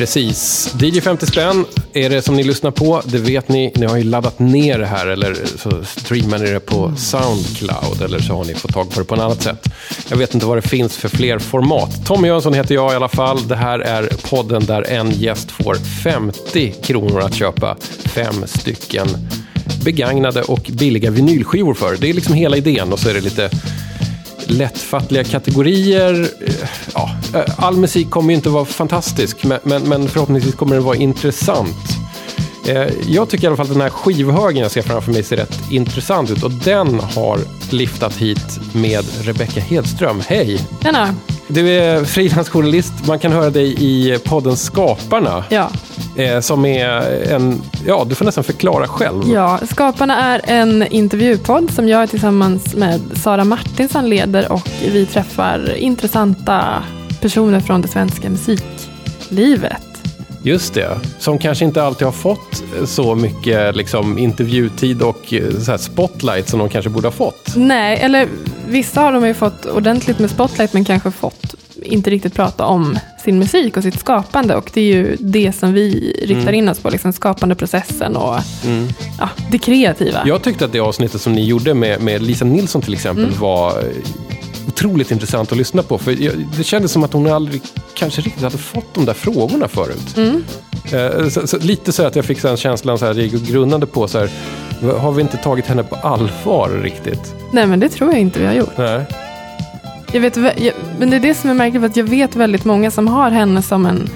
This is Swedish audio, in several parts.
Precis. DJ 50 spänn är det som ni lyssnar på. Det vet ni. Ni har ju laddat ner det här eller så streamar ni det på Soundcloud eller så har ni fått tag på det på ett annat sätt. Jag vet inte vad det finns för fler format. Tommy Jönsson heter jag i alla fall. Det här är podden där en gäst får 50 kronor att köpa fem stycken begagnade och billiga vinylskivor för. Det är liksom hela idén och så är det lite lättfattliga kategorier. Eh, ja, eh, all musik kommer ju inte vara fantastisk, men, men, men förhoppningsvis kommer den vara intressant. Eh, jag tycker i alla fall att den här skivhögen jag ser framför mig ser rätt intressant ut och den har liftat hit med Rebecca Hedström. Hej! Tjena! Du är frilansjournalist. Man kan höra dig i podden Skaparna. Ja. Eh, som är en, ja du får nästan förklara själv. Ja, Skaparna är en intervjupodd som jag tillsammans med Sara Martinsson leder och vi träffar intressanta personer från det svenska musiklivet. Just det, som kanske inte alltid har fått så mycket liksom, intervjutid och eh, så spotlight som de kanske borde ha fått. Nej, eller vissa har de ju fått ordentligt med spotlight men kanske fått inte riktigt prata om sin musik och sitt skapande. Och det är ju det som vi riktar mm. in oss på, liksom skapandeprocessen och mm. ja, det kreativa. Jag tyckte att det avsnittet som ni gjorde med, med Lisa Nilsson till exempel mm. var otroligt intressant att lyssna på. För det kändes som att hon aldrig kanske riktigt hade fått de där frågorna förut. Mm. Eh, så, så, lite så att jag fick en känslan så här, jag gick grundande på så här, har vi inte tagit henne på allvar riktigt? Nej, men det tror jag inte vi har gjort. Nej. Jag vet, jag, men det är det som är märkligt, att jag vet väldigt många som har henne som en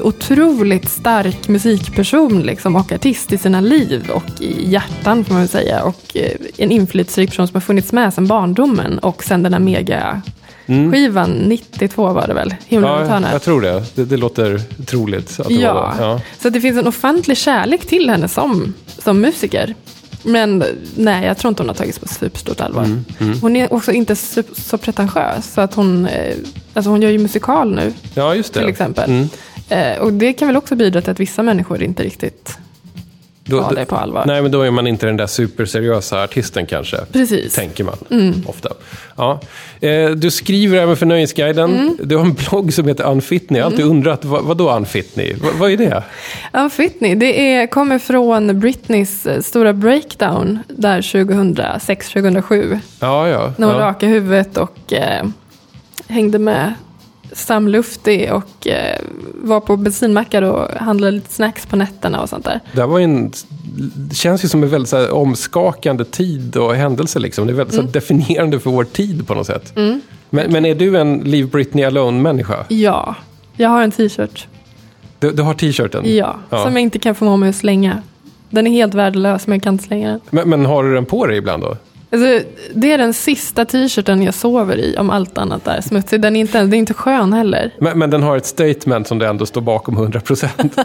otroligt stark musikperson liksom, och artist i sina liv och i hjärtan får man väl säga. Och eh, en inflytelserik person som har funnits med sedan barndomen och sen den här mega Mm. Skivan 92 var det väl? ja, jag tror det. det. det. låter troligt. Att det ja. Var det. ja, så det finns en offentlig kärlek till henne som, som musiker. Men nej, jag tror inte hon har tagits på superstort allvar. Mm, mm. Hon är också inte så, så pretentiös. Så att hon, eh, alltså hon gör ju musikal nu. Ja, just det. Till exempel. Eh, och det kan väl också bidra till att vissa människor inte riktigt då, tar det på allvar. Nej, men då är man inte den där superseriösa artisten kanske. Precis. Tänker man mm. ofta. Ja. Eh, du skriver även för Nöjesguiden. Mm. Du har en blogg som heter Unfitney. Jag har alltid mm. undrat, vad, vad då Unfitney? Vad, vad är det? Unfitney, det är, kommer från Britneys eh, stora breakdown där 2006-2007. Ja, ja. När hon ja. rakade huvudet och eh, hängde med Sam Luftig och eh, var på bensinmackar och handlade lite snacks på nätterna och sånt där. Det var en, det känns ju som en väldigt här, omskakande tid och händelse. Liksom. Det är väldigt mm. så definierande för vår tid på något sätt. Mm. Men, men, är du en Leave Britney Alone-människa? Ja, jag har en t-shirt. Du, du har t-shirten? Ja, ja, som jag inte kan få mig att slänga. Den är helt värdelös men jag kan inte slänga den. Men, men har du den på dig ibland då? Alltså, det är den sista t-shirten jag sover i om allt annat är smutsigt. Den är inte, den är inte skön heller. Men, men den har ett statement som du ändå står bakom 100%.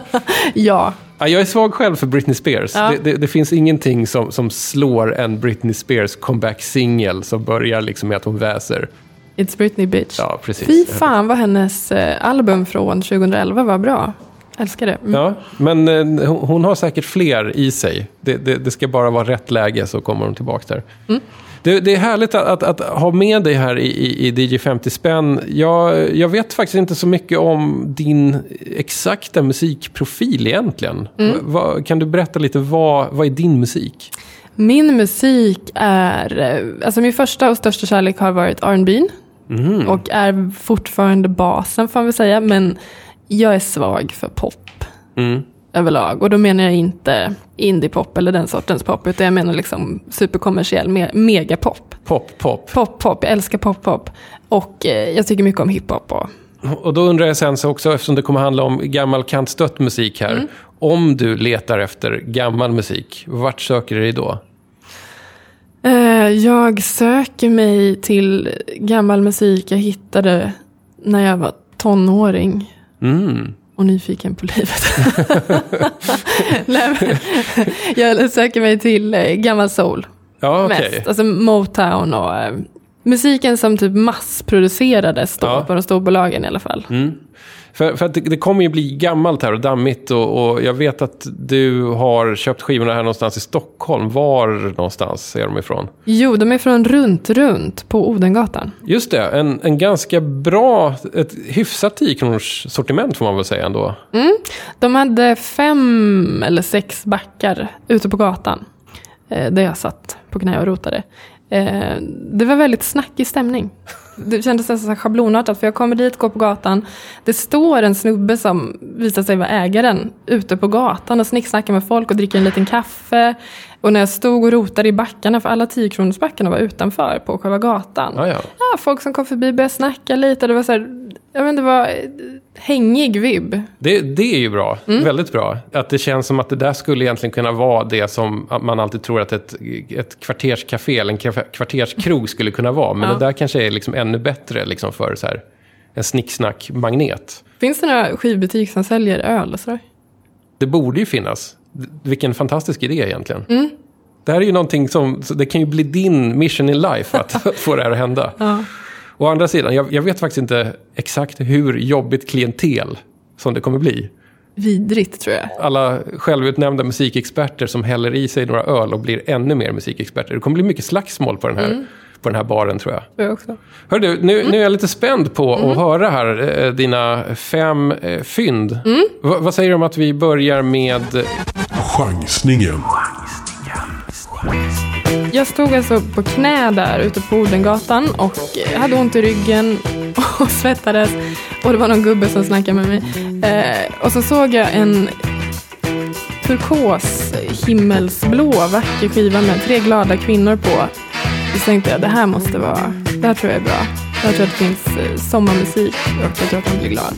ja. ja. Jag är svag själv för Britney Spears. Ja. Det, det, det, finns ingenting som, som slår en Britney Spears comeback-singel som börjar liksom med att hon väser. It's Britney bitch. Ja, precis. Fy fan vad hennes eh, album från 2011 var bra. Älskar det. Mm. Ja, men eh, hon har säkert fler i sig. Det, det, det, ska bara vara rätt läge så kommer hon tillbaka där. Mm. Det, det, är härligt att, att, att, ha med dig här i, i, i DJ 50 spänn. Jag, jag vet faktiskt inte så mycket om din exakta musikprofil egentligen. Mm. Va, kan du berätta lite, vad, vad är din musik? Min musik är, eh, alltså min första och största kärlek har varit R&B mm. Och är fortfarande basen får man väl säga. Men jag är svag för pop mm. överlag. Och då menar jag inte indiepop eller den sortens pop, utan jag menar liksom superkommersiell me megapop. Pop, pop. Pop, pop. Jag älskar pop, pop. Och eh, jag tycker mycket om hiphop. Och... och då undrar jag sen så också, eftersom det kommer handla om gammal kantstött musik här. Mm. Om du letar efter gammal musik, vart söker du dig då? Eh, jag söker mig till gammal musik jag hittade när jag var tonåring. Mm. Och nyfiken på livet. jag söker mig till eh, gammal soul. Ja, okay. Mest. Alltså Motown och eh, musiken som typ massproducerades då Ja. på de storbolagen i alla fall. För, för att det, det kommer ju bli gammalt här och dammigt och, och jag vet att du har köpt skivorna här någonstans i Stockholm. Var någonstans är de ifrån? Jo, de är från Runt Runt på Odengatan. Just det, en, en ganska bra, ett hyfsat 10 kronors sortiment får man väl säga ändå. De hade fem eller sex backar ute på gatan. Eh, där jag satt på knä och rotade. Eh, det var väldigt snackig stämning. Det kändes nästan schablonartat för jag kommer dit, går på gatan. Det står en snubbe som visar sig vara ägaren ute på gatan och snicksnackar med folk och dricker en liten kaffe. Och när jag stod och rotade i backarna, för alla 10 kronors backarna var utanför på själva gatan. Ja, folk som kom förbi började snacka lite. Det var så här, jag vet, det var eh, hängig vibb. Det, det är ju bra. Mm. Väldigt bra. Att det känns som att det där skulle egentligen kunna vara det som man alltid tror att ett, ett kvarterscafé eller en kvarterskrog skulle kunna vara. Men Ja. det där kanske är liksom ännu bättre liksom för så här, en snicksnack-magnet. Finns det några skivbutiker som säljer öl och sådär? Det borde ju finnas. Vilken fantastisk idé egentligen. Mm. Det här är ju någonting som, det kan ju bli din mission in life att, att få det här att hända. Ja. Å andra sidan, jag, jag vet faktiskt inte exakt hur jobbigt klientel som det kommer bli. Vidrigt tror jag. Alla självutnämnda musikexperter som häller i sig några öl och blir ännu mer musikexperter. Det kommer bli mycket slagsmål på den här, på den här baren tror jag. Jag också. Hör du, nu, nu är jag lite spänd på att höra här eh, dina fem eh, fynd. Va, vad säger du om att vi börjar med... Chansningen. Jag stod alltså på knä där ute på Odengatan och hade ont i ryggen och svettades. Och det var någon gubbe som snackade med mig. Eh, och så såg jag en turkos himmelsblå vacker skiva med tre glada kvinnor på. Så tänkte jag, det här måste vara, det här tror jag är bra. Jag tror att det finns eh, sommarmusik och jag tror att man blir glad.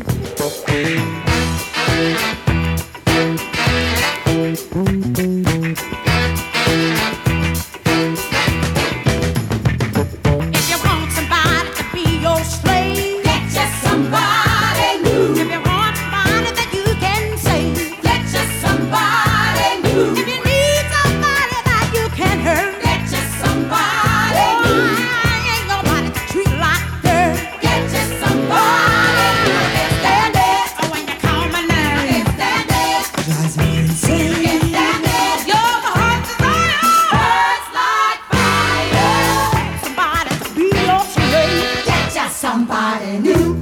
you.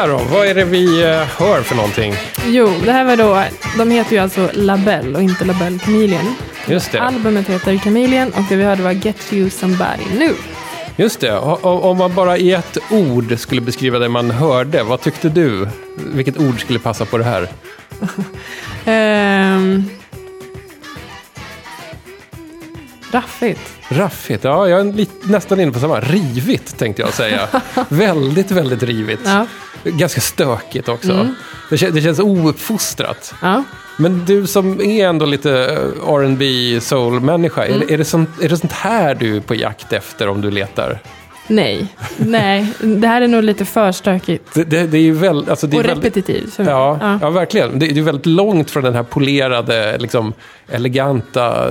Sådär då, vad är det vi eh, hör för någonting? Jo, det här var då, de heter ju alltså Labelle och inte Labelle Chameleon. Just det. Albumet heter Chameleon och det vi hörde var Get You Somebody New. Just det, om man bara i ett ord skulle beskriva det man hörde, vad tyckte du? Vilket ord skulle passa på det här? Ehm, raffigt. Raffigt, ja jag är nästan inne på samma. Rivigt tänkte jag säga. väldigt, väldigt rivigt. Ja. Ganska stökigt också. Mm. Det, kän- det känns ouppfostrat. ja. Men du som är ändå lite eh, R&B soul-människa, Mm. är, är, det sånt, är det sånt här du är på jakt efter om du letar? Nej, nej. Det här är nog lite för stökigt. Det, det, det är ju väl, alltså det är Och repetitivt. Ja, ja. Ja. verkligen. Det, är väldigt långt från den här polerade, liksom, eleganta,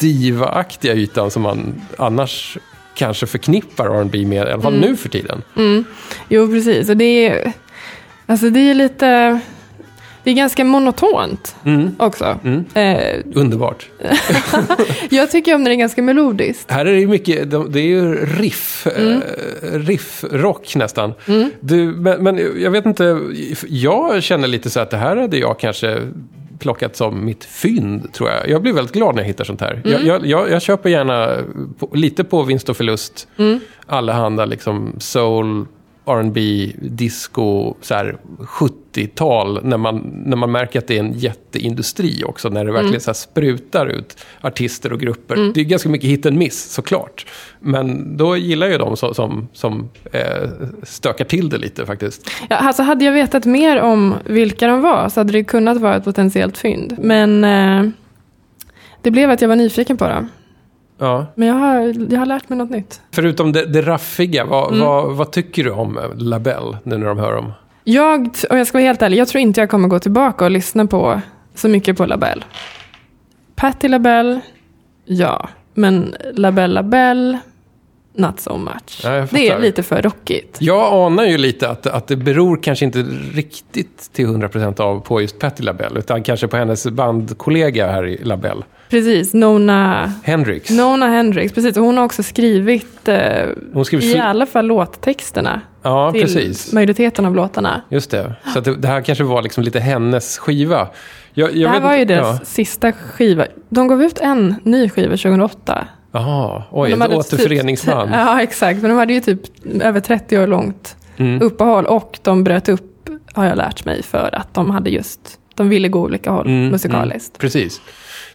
diva-aktiga ytan som man annars kanske förknippar R&B med, i alla fall Mm. nu för tiden. Jo, precis. Och det är, alltså det är lite... Det är ganska monotont Mm. också. Mm. Eh, Underbart. jag tycker om när det är ganska melodiskt. Här är det ju mycket, de- det är ju riff, Mm. eh, riff-rock nästan. Du, men, men jag vet inte, jag känner lite så att det här hade jag kanske plockat som mitt fynd, tror jag. Jag blir väldigt glad när jag hittar sånt här. Mm. Jag, jag, jag, jag köper gärna på, lite på vinst och förlust, Mm. allehanda liksom soul, R&B, disco, så här 70-tal, när man, när man märker att det är en jätteindustri också, när det verkligen Mm. så sprutar ut artister och grupper. Det är ganska mycket hit and miss, såklart. Men då gillar jag de som, som, som eh, stökar till det lite faktiskt. Ja, alltså hade jag vetat mer om vilka de var så hade det kunnat vara ett potentiellt fynd. Men eh, det blev att jag var nyfiken på dem. Ja. Men jag har, jag har lärt mig något nytt. Förutom det, det raffiga, vad, Mm. vad, vad tycker du om Labelle, nu när de hör dem? Jag, och jag ska vara helt ärlig, jag tror inte jag kommer gå tillbaka och lyssna på så mycket på Labelle. Patti Labelle, ja. Men Labelle Labelle, not so much. Ja, det är lite för rockigt. Jag anar ju lite att, att det beror kanske inte riktigt till 100% av på just Patti LaBelle, utan kanske på hennes bandkollega här i LaBelle, Precis, Nona, Hendrix. Nona Hendrix. Precis, och hon har också skrivit eh, Hon skrev i alla fall låttexterna Ja, till precis. majoriteten av låtarna. Just det. Så det, det här kanske var liksom lite hennes skiva. Jag, jag det här vet var ju deras Ja. sista skiva. De gav ut en ny skiva 2008. Jaha, oj, ett hade återföreningsband. Typ, ja, exakt. Men de hade ju typ över 30 år långt Mm. uppehåll och de bröt upp, har jag lärt mig, för att de hade just, de ville gå olika håll Mm, musikaliskt. Mm, precis.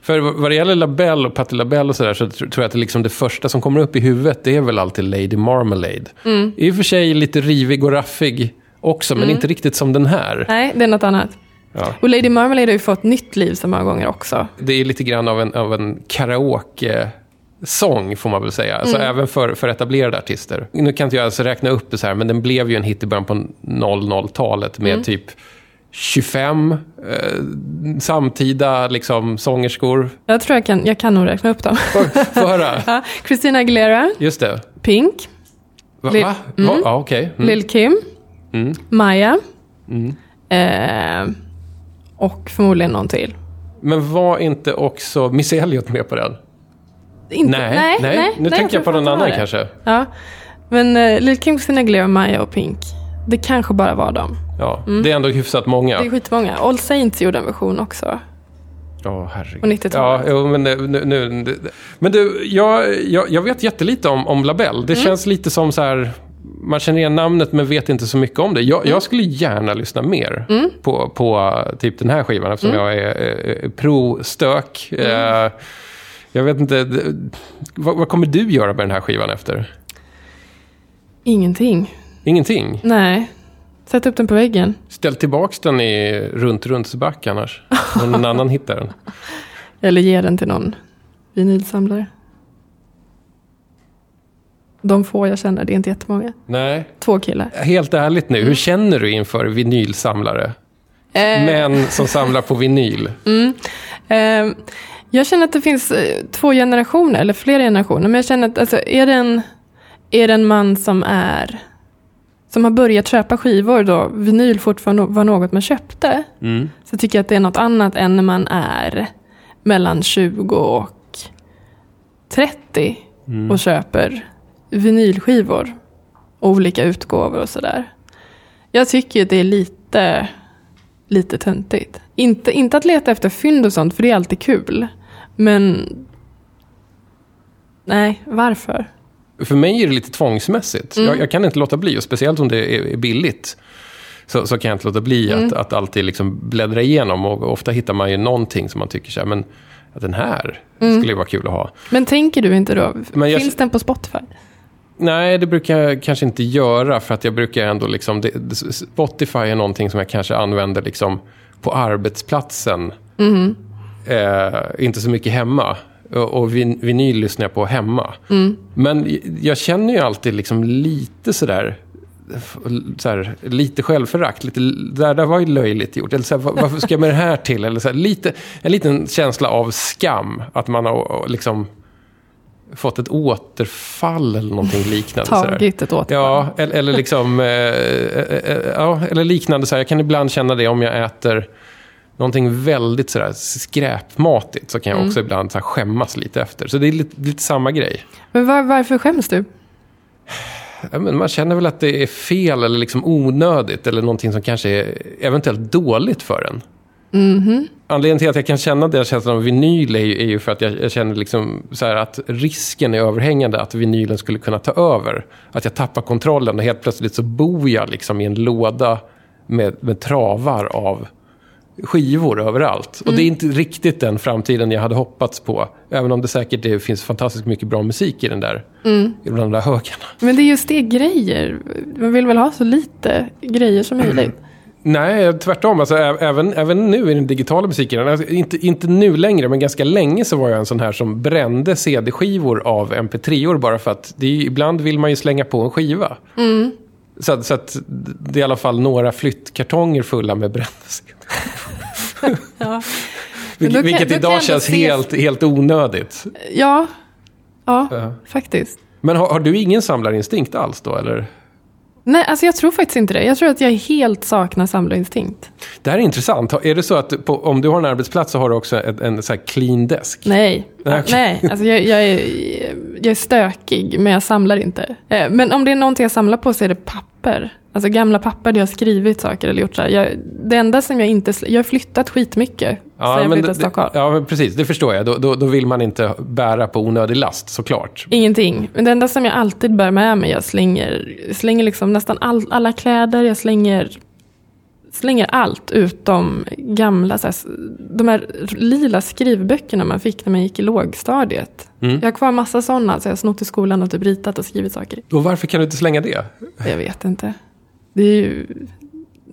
För vad det gäller Labelle och Patti LaBelle och sådär så tr- tror jag att det, liksom det första som kommer upp i huvudet det är väl alltid Lady Marmalade. Mm. I och för sig lite rivig och raffig också, men inte riktigt som den här. Nej, det är något annat. Ja. Och Lady Marmalade har ju fått nytt liv så många gånger också. Det är lite grann av en, av en karaoke-sång får man väl säga. Alltså Mm. även för, för etablerade artister. Nu kan inte jag alltså räkna upp det så här, men den blev ju en hit i början på 00-talet med Mm. typ 25 eh, samtida liksom, sångerskor. Jag tror jag kan, jag kan nog räkna upp dem. Få, höra. ja, Christina Aguilera, Just det. Pink, Va? Lil- Va? Mm. Va? Ja, okej. Mm. Lil Kim, Mm. Maya Mm. eh, och förmodligen någon till. Men var inte också Miss Elliot med på den? Inte, nej, nej. Nu tänker jag på tror någon annan kanske. Ja, men eh, Lil Kim, Christina Aguilera, Maya och Pink. Det kanske bara var dem. Ja, Det är ändå hyfsat många. Mm. Det är skitmånga. All Saints gjorde en version också. Ja, herregud. På 90-talet. Ja, men, nu, nu, nu, men du, jag, jag, jag vet jättelite om, om Labelle. Det Mm. känns lite som så här... Man känner igen namnet men vet inte så mycket om det. Jag, Mm. jag skulle gärna lyssna mer på, på uh, typ den här skivan eftersom Mm. jag är eh, pro-stök. Eh, jag vet inte, vad, vad kommer du göra med den här skivan efter? Ingenting. Ingenting? Nej. Sätt upp den på väggen. Ställ tillbaks den i runt-runtsback annars. Om någon annan hittar den. Eller ge den till någon vinylsamlare. De få jag känner, det är inte jättemånga. Nej, Två killar. helt ärligt nu. Hur känner du inför vinylsamlare? Eh, Män som samlar på vinyl. eh, jag känner att det finns eh, två generationer, eller flera generationer. Men jag känner att alltså, är, det en, är det en man som är som har börjat köpa skivor då vinyl fortfarande var något man köpte. Mm. Så tycker jag att det är något annat än när man är mellan 20 och 30 Mm. och köper vinylskivor. Och olika utgåvor och sådär. Jag tycker det är lite, lite töntigt. Inte, inte att leta efter fynd och sånt, för det är alltid kul. Men... Nej, varför? För mig är det lite tvångsmässigt. Jag, jag kan inte låta bli, och speciellt om det är, är billigt. Så, så kan jag inte låta bli att, att alltid liksom bläddra igenom. Och ofta hittar man ju någonting som man tycker så här, men den här skulle ju vara kul att ha. Men tänker du inte då? Men jag- Finns den på Spotify? Nej, det brukar jag kanske inte göra. För att jag brukar ändå liksom... Det, det, Spotify är någonting som jag kanske använder liksom på arbetsplatsen. Eh, inte så mycket hemma. Och, vin, vinyl lyssnar jag på hemma. Men jag känner ju alltid liksom lite sådär... Så här, lite självförakt. Lite, där, där var ju löjligt gjort. Eller så här, "Va- varför ska jag med det här till? Eller så här, lite, en liten känsla av skam. Att man har liksom fått ett återfall eller någonting liknande. Tagit ett återfall? Ja, eller, eller liksom... Eh, eh, eh, ja, eller liknande. Så. Jag kan ibland känna det om jag äter någonting väldigt så där, skräpmatigt. Så kan jag också ibland så skämmas lite efter. Så det är lite, lite samma grej. Men var, varför skäms du? Ja, men man känner väl att det är fel eller liksom onödigt. Eller någonting som kanske är eventuellt dåligt för en. Anledningen till att jag kan känna den känslan av vinyl är ju, är ju för att jag, jag känner liksom så här att risken är överhängande att vinylen skulle kunna ta över. Att jag tappar kontrollen och helt plötsligt så bor jag liksom i en låda med, med travar av skivor överallt. Och det är inte riktigt den framtiden jag hade hoppats på. Även om det säkert det finns fantastiskt mycket bra musik i den där, i bland de där högarna. Men det är just det, grejer. Man vill väl ha så lite grejer som möjligt. Nej, tvärtom. Alltså, även, även nu i den digitala musiken, alltså, inte, inte nu längre, men ganska länge så var jag en sån här som brände CD-skivor av MP3-or bara för att det är, ibland vill man ju slänga på en skiva. Så, att- så att det är i alla fall några flyttkartonger fulla med brända CD. Ja. Vil- kan- Vilket idag känns se- helt, helt onödigt. Ja, ja, Ja. faktiskt. Men har, har du ingen samlarinstinkt alls då, eller? Nej, alltså jag tror faktiskt inte det. Jag tror att jag helt saknar samlarinstinkt. Det här är intressant. Är det så att på, om du har en arbetsplats så har du också en, en så clean desk? Nej, Nej, okej. nej alltså jag, jag, är, jag är stökig, men jag samlar inte. Eh, Men om det är någonting jag samlar på så är det papper. Alltså gamla papper där jag skrivit saker eller gjort så här. Jag, det enda som jag inte... Jag har flyttat skitmycket sen jag flyttade till Stockholm. Ja, men precis. Det förstår jag. Då, då, då vill man inte bära på onödig last, såklart. Ingenting. Men det enda som jag alltid bär med mig, jag slänger, slänger liksom nästan all, alla kläder, jag slänger, slänger allt utom gamla, så här, de här lila skrivböckerna man fick när man gick i lågstadiet. Mm. Jag har kvar massa sådana, så jag har snott i skolan och typ ritat och skrivit saker. Och varför kan du inte slänga det? Jag vet inte. Det är ju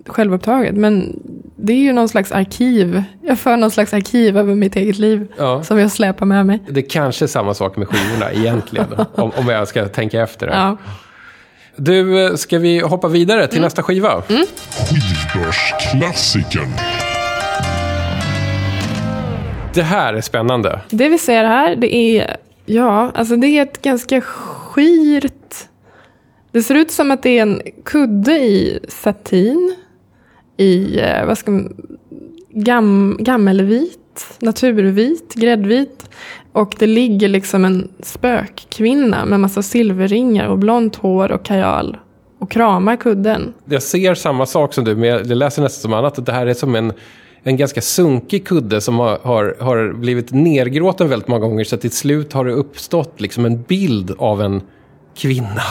självupptaget, men det är ju någon slags arkiv. Jag för någon slags arkiv över mitt eget liv Ja. som jag släpar med mig. Det kanske är samma sak med skivorna egentligen, om, om jag ska tänka efter. det. Ja. Du, ska vi hoppa vidare till Mm. nästa skiva? Skivbörsklassikern. Det här är spännande. Det vi ser här, det är, ja, alltså det är ett ganska skirt... Det ser ut som att det är en kudde i satin, i, eh, vad ska man, gam, gammelvit, naturvit, gräddvit. Och det ligger liksom en spökkvinna med massa silverringar och blont hår och kajal och kramar kudden. Jag ser samma sak som du, men jag läser nästan som annat. Att det här är som en, en ganska sunkig kudde som har, har, har blivit nergråten väldigt många gånger. Så till slut har det uppstått liksom en bild av en kvinna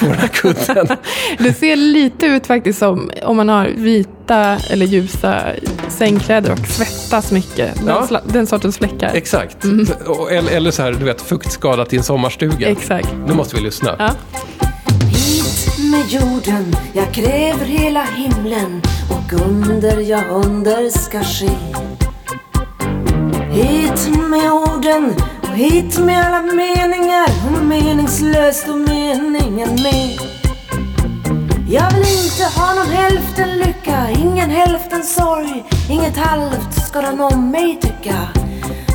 på den här kudden. Det ser lite ut faktiskt som om man har vita eller ljusa sängkläder och svettas mycket. Den, Ja. sla- den sortens fläckar. Exakt. Och- Eller, eller så här, du vet, fuktskadat i en sommarstuga. Exakt. Nu måste vi lyssna. Ja. Hit med jorden, jag kräver hela himlen och under, ja under ska ske. Hit med orden hit med alla meningar och meningslöst och meningen med. Jag vill inte ha någon hälften lycka, ingen hälften sorg, inget halvt ska någon om mig tycka.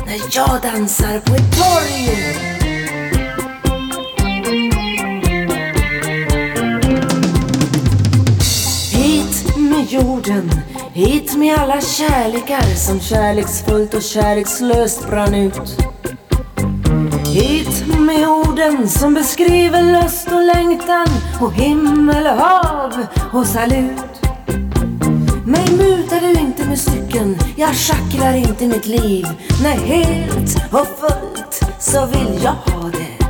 När jag dansar på ett torg. Hit med jorden, hit med alla kärlekar som kärleksfullt och kärlekslöst brann ut. Hit med orden som beskriver lust och längtan och himmel och hav och salut. Mig mutar du inte med stycken, jag schackrar inte mitt liv. Nej, helt och fullt så vill jag ha det.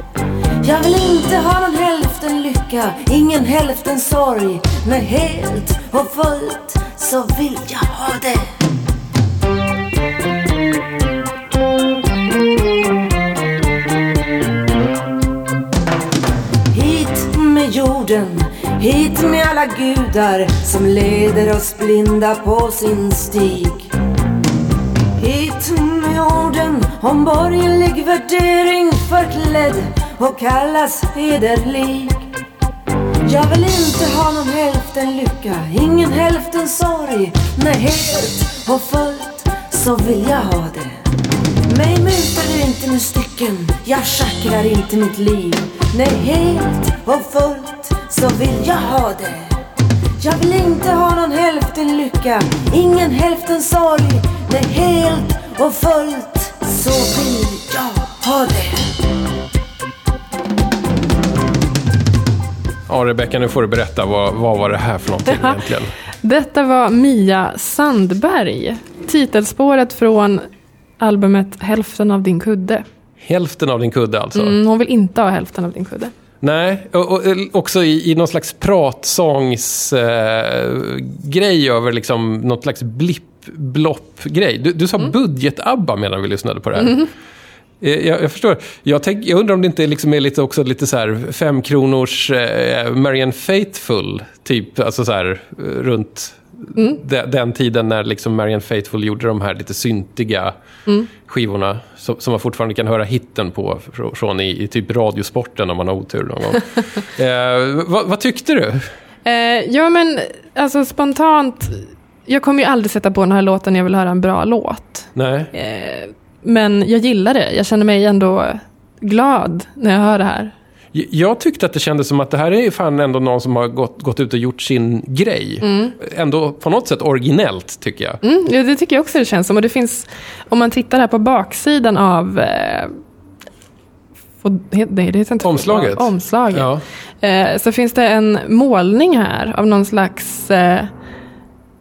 Jag vill inte ha någon hälften lycka, ingen hälften sorg. Nej, helt och fullt så vill jag ha det. Jorden, hit med alla gudar som leder oss blinda på sin stig. Hit med orden om borgerlig värdering förklädd och kallas hederlig. Jag vill inte ha någon hälften lycka, ingen hälften sorg. Nej, helt och fullt så vill jag ha det. Mig mutar du inte med stycken, jag schackrar inte mitt liv. Nej, helt och fullt så vill jag ha det. Jag vill inte ha någon hälften lycka, ingen hälften sorg. Nej, helt och fullt så vill jag ha det. Ja, Rebecka, nu får du berätta. Vad, vad var det här för någonting egentligen? Detta var Mia Sandberg. Titelspåret från albumet Hälften av din kudde. Hälften av din kudde alltså? Mm, hon vill inte ha hälften av din kudde. Nej, och, och eh, också i, i någon slags pratsångsgrej eh, grej över liksom något slags blipp-blopp-grej. Du, du sa budget-ABBA medan vi lyssnade på det här. Eh, Jag, jag förstår. Jag, tänk, jag undrar om det inte liksom är lite, också lite så här fem kronors eh, Marianne Faithfull, typ, alltså så här eh, runt de, den tiden när liksom Marianne Faithfull gjorde de här lite syntiga skivorna som, som man fortfarande kan höra hitten på fr- från i, i typ Radiosporten om man har otur någon gång. eh, vad, vad tyckte du? Eh, ja, men alltså spontant. Jag kommer ju aldrig sätta på den här låten när jag vill höra en bra låt. Nej. Eh, men jag gillar det. Jag känner mig ändå glad när jag hör det här. Jag tyckte att det kändes som att det här är fan ändå någon som har gått, gått ut och gjort sin grej. Ändå på något sätt originellt, tycker jag. Mm, ja, det tycker jag också det känns som. Och det finns, om man tittar här på baksidan av... Eh, he- nej, det heter inte Omslaget? fodral, Omslaget. Ja. Eh, så finns det en målning här av någon slags eh,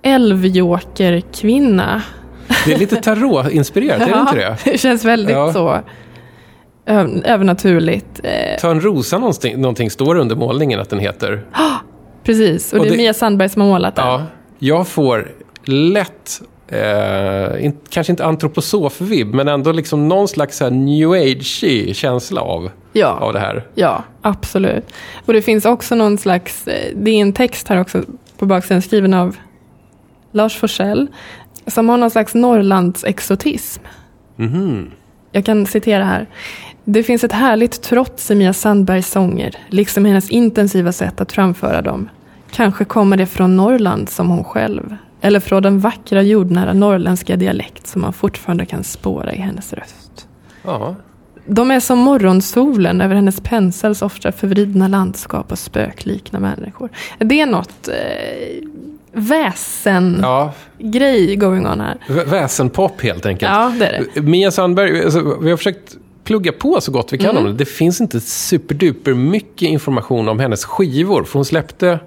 älvjokerkvinna. Det är lite tarot-inspirerat, är det inte det? det känns väldigt Ja. så övernaturligt. Eh, Törnrosa någonting, någonting står under målningen att den heter. precis, och, Och det är det- Mia Sandberg som har målat den. Ja, jag får lätt, eh, in, kanske inte antroposof-vibb, men ändå liksom någon slags här new age känsla av, Ja. av det här. Ja, absolut. Och det finns också någon slags, eh, det är en text här också på baksidan skriven av Lars Forssell, som har någon slags Norrlands-exotism. Mhm. Jag kan citera här. Det finns ett härligt trots i Mia Sandbergs sånger, liksom hennes intensiva sätt att framföra dem. Kanske kommer det från Norrland som hon själv, eller från den vackra jordnära norrländska dialekt som man fortfarande kan spåra i hennes röst. Ja. De är som morgonsolen över hennes pensels ofta förvridna landskap och spöklikna människor. Det är något eh, väsen-grej ja, going on här. vä- väsenpop helt enkelt. Ja, det är det. Mia Sandberg, alltså, vi har försökt plugga på så gott vi kan Mm. om det. Det finns inte superduper mycket information om hennes skivor. För hon släppte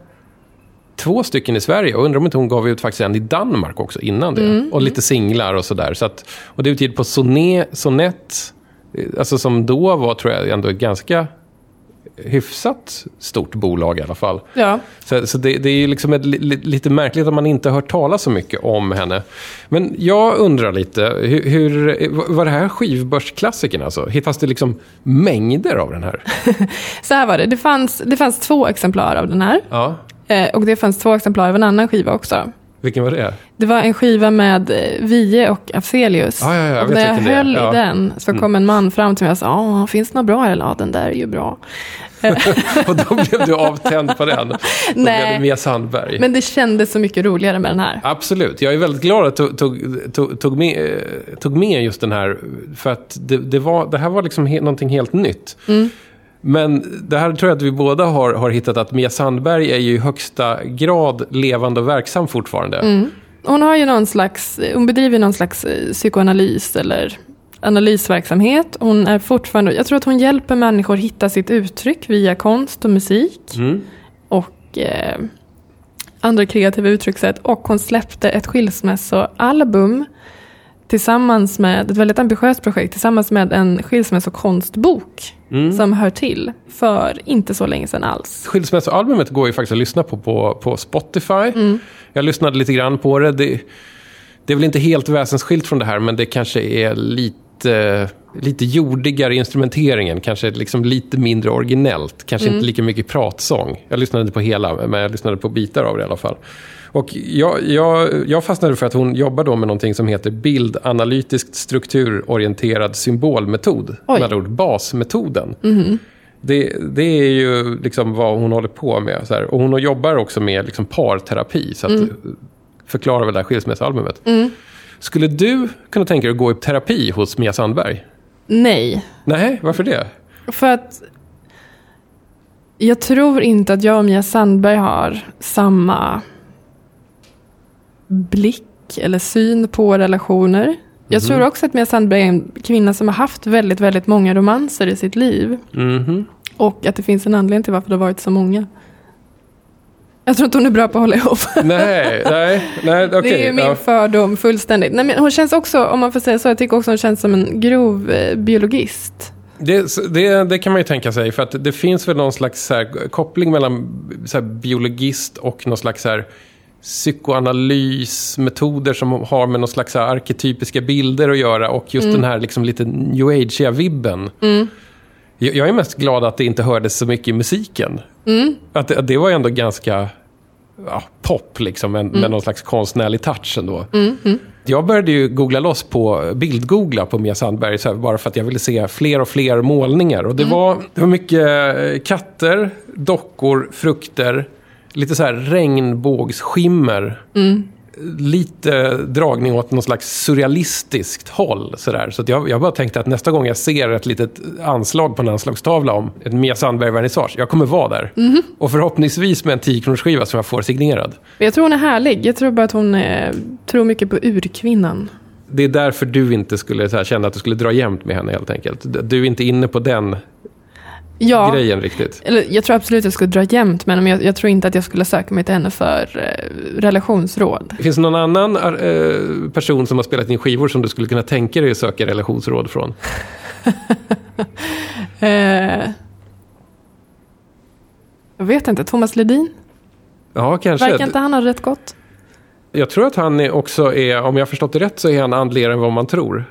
två stycken i Sverige och undrar om inte hon gav ut faktiskt en i Danmark också innan det. Mm. Och lite singlar och sådär. Så att, och det är utgivet på Soné, Sonett, eh, alltså som då var tror jag ändå ganska hyfsat stort bolag i alla fall. Ja. Så, så det, det är ju liksom ett, li, li- lite märkligt att man inte har hört talas så mycket om henne. Men jag undrar lite, hur, hur, var det här skivbörsklassikern alltså? Hittas det liksom mängder av den här? Så här var det, det fanns, det fanns två exemplar av den här. Ja, Eh, och det fanns två exemplar av en annan skiva också. Vilken var det? Det var en skiva med eh, Vie och Afzelius. Ja, ja, ja, och när jag vilken det höll Ja. i den så kom en man fram till mig och sa, "Ja, finns det något bra här? Ja, den där är ju bra. Och då blev du avtänd på den. Då Nej. blev det Mia Sandberg. Men det kändes så mycket roligare med den här. Absolut. Jag är väldigt glad att du tog, tog, tog, med, tog med just den här. För att det, det, var, det här var liksom he, någonting helt nytt. Men det här tror jag att vi båda har, har hittat att Mia Sandberg är ju i högsta grad levande och verksam fortfarande. Hon har ju någon slags, hon bedriver någon slags eh, psykoanalys eller analysverksamhet. Hon är fortfarande, jag tror att hon hjälper människor hitta sitt uttryck via konst och musik. Mm. Och eh, andra kreativa uttryckssätt. Och hon släppte ett skilsmässoalbum tillsammans med, ett väldigt ambitiöst projekt, tillsammans med en skilsmässokonstbok Mm. som hör till för inte så länge sedan alls. Skilsmässoalbumet går ju faktiskt att lyssna på på, på Spotify. Jag lyssnade lite grann på det. det. Det är väl inte helt väsensskilt från det här, men det kanske är lite, lite jordigare i instrumenteringen. Kanske liksom lite mindre originellt. Kanske inte lika mycket pratsång. Jag lyssnade inte på hela, men jag lyssnade på bitar av det i alla fall. Och jag, jag, jag fastnade för att hon jobbar då med någonting som heter bildanalytiskt strukturorienterad symbolmetod. Oj. Med andra ord basmetoden. Det, det är ju liksom vad hon håller på med. Så här. Och hon jobbar också med liksom parterapi. Så att Mm. förklara väl det här skilsmässoalbumet. Skulle du kunna tänka dig att gå i terapi hos Mia Sandberg? Nej, Nej, varför det? för att jag tror inte att jag och Mia Sandberg har samma blick eller syn på relationer. Jag tror också att Mia Sandberg är en kvinna som har haft väldigt, väldigt många romanser i sitt liv. Mhm. Och att det finns en anledning till varför det har varit så många. Jag tror inte hon är bra på att hålla ihop. Nej, nej, nej, okej. det är min ja. fördom fullständigt. Nej, men hon känns också, om man får säga så, jag tycker också hon känns som en grov eh, biologist. Det, det, det kan man ju tänka sig, för att det finns väl någon slags här, koppling mellan här, biologist och någon slags här, psykoanalysmetoder som har med någon slags här, arketypiska bilder att göra och just den här liksom, lite new age-vibben. Jag, jag är mest glad att det inte hördes så mycket i musiken. Att, det, att det var ändå ganska ja, pop, liksom, med, med någon slags konstnärlig touch ändå. Jag började ju googla loss på bildgoogla på Mia Sandberg så här, bara för att jag ville se fler och fler målningar. Och det, var, det var mycket katter, dockor, frukter, lite så här regnbågsskimmer. Lite dragning åt någon slags surrealistiskt håll. Så, där. så jag, jag bara tänkte att nästa gång jag ser ett litet anslag på en anslagstavla om ett Mia Sandberg-vernissage, jag kommer vara där. Och förhoppningsvis med en 10 skiva som jag får signerad. Jag tror hon är härlig. Jag tror bara att hon eh, tror mycket på urkvinnan. Det är därför du inte skulle känna att du skulle dra jämnt med henne helt enkelt. Du är inte inne på den Ja, grejen riktigt. eller, jag tror absolut att jag skulle dra jämnt med henne, men jag, jag tror inte att jag skulle söka mig till henne för eh, relationsråd. Finns det någon annan eh, person som har spelat in skivor som du skulle kunna tänka dig att söka relationsråd från? Eh, jag vet inte, Thomas Ledin? Ja, kanske. Verkar inte han ha rätt gott? Jag tror att han också är, om jag har förstått det rätt, så är han andligare än vad man tror.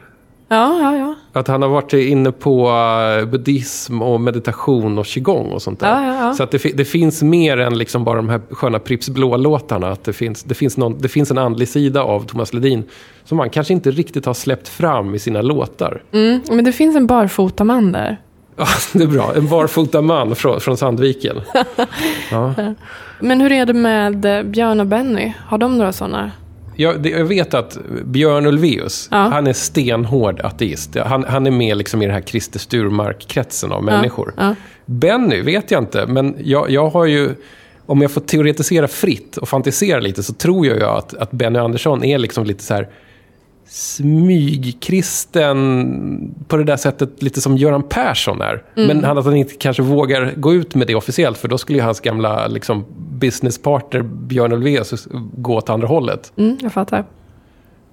Ja, ja, ja. Att han har varit inne på eh, buddhism och meditation och qigong och sånt där. Ja, ja, ja. Så att det, det finns mer än liksom bara de här sköna Pripps Blå-låtarna. Att det finns, det, finns någon, det finns en andlig sida av Thomas Ledin som man kanske inte riktigt har släppt fram i sina låtar. Mm, men det finns en barfotaman där. Ja, det är bra. En barfota man från, från Sandviken. Men hur är det med eh, Björn och Benny? Har de några sådana? Jag, jag vet att Björn Ulvaeus, Ja. han är stenhård ateist. Han, han är med liksom i den här Christer Sturmark-kretsen av människor. ja. Benny vet jag inte, men jag, jag har ju... Om jag får teoretisera fritt och fantisera lite så tror jag ju att, att Benny Andersson är liksom lite så här smygkristen på det där sättet, lite som Göran Persson är. Men han, att han inte kanske vågar gå ut med det officiellt, för då skulle ju hans gamla liksom, businesspartner Björn Ulvaeus gå åt andra hållet. Mm, jag fattar.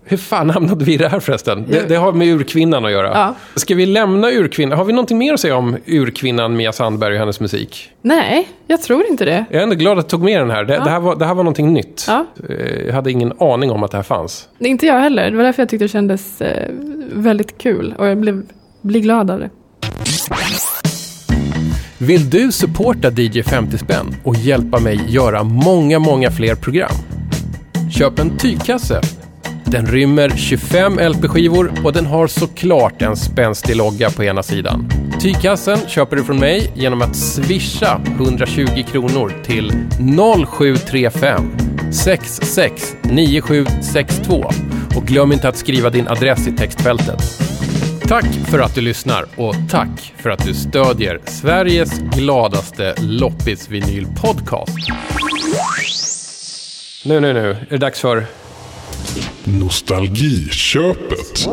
Hur fan hamnade vi där förresten? Det, det har med urkvinnan att göra. Ja. Ska vi lämna urkvinnan? Har vi någonting mer att säga om urkvinnan Mia Sandberg och hennes musik? Nej, jag tror inte det. Jag är ändå glad att jag tog med den här. Det, det, här, var, det här var någonting nytt. Ja. Eh, Jag hade ingen aning om att det här fanns. Det inte jag heller. Det var därför jag tyckte det kändes eh, väldigt kul. Och jag blev, blir glad av det. Vill du supporta DJ 50 spänn och hjälpa mig göra många, många fler program? Köp en tygkasse. Den rymmer 25 LP-skivor och den har såklart en spänstig logga på ena sidan. Tygkassen köper du från mig genom att swisha 120 kronor till 0735 66 9762 och glöm inte att skriva din adress i textfältet. Tack för att du lyssnar och tack för att du stödjer Sveriges gladaste loppisvinylpodcast. Nu, nu, nu är det dags för... Nostalgiköpet.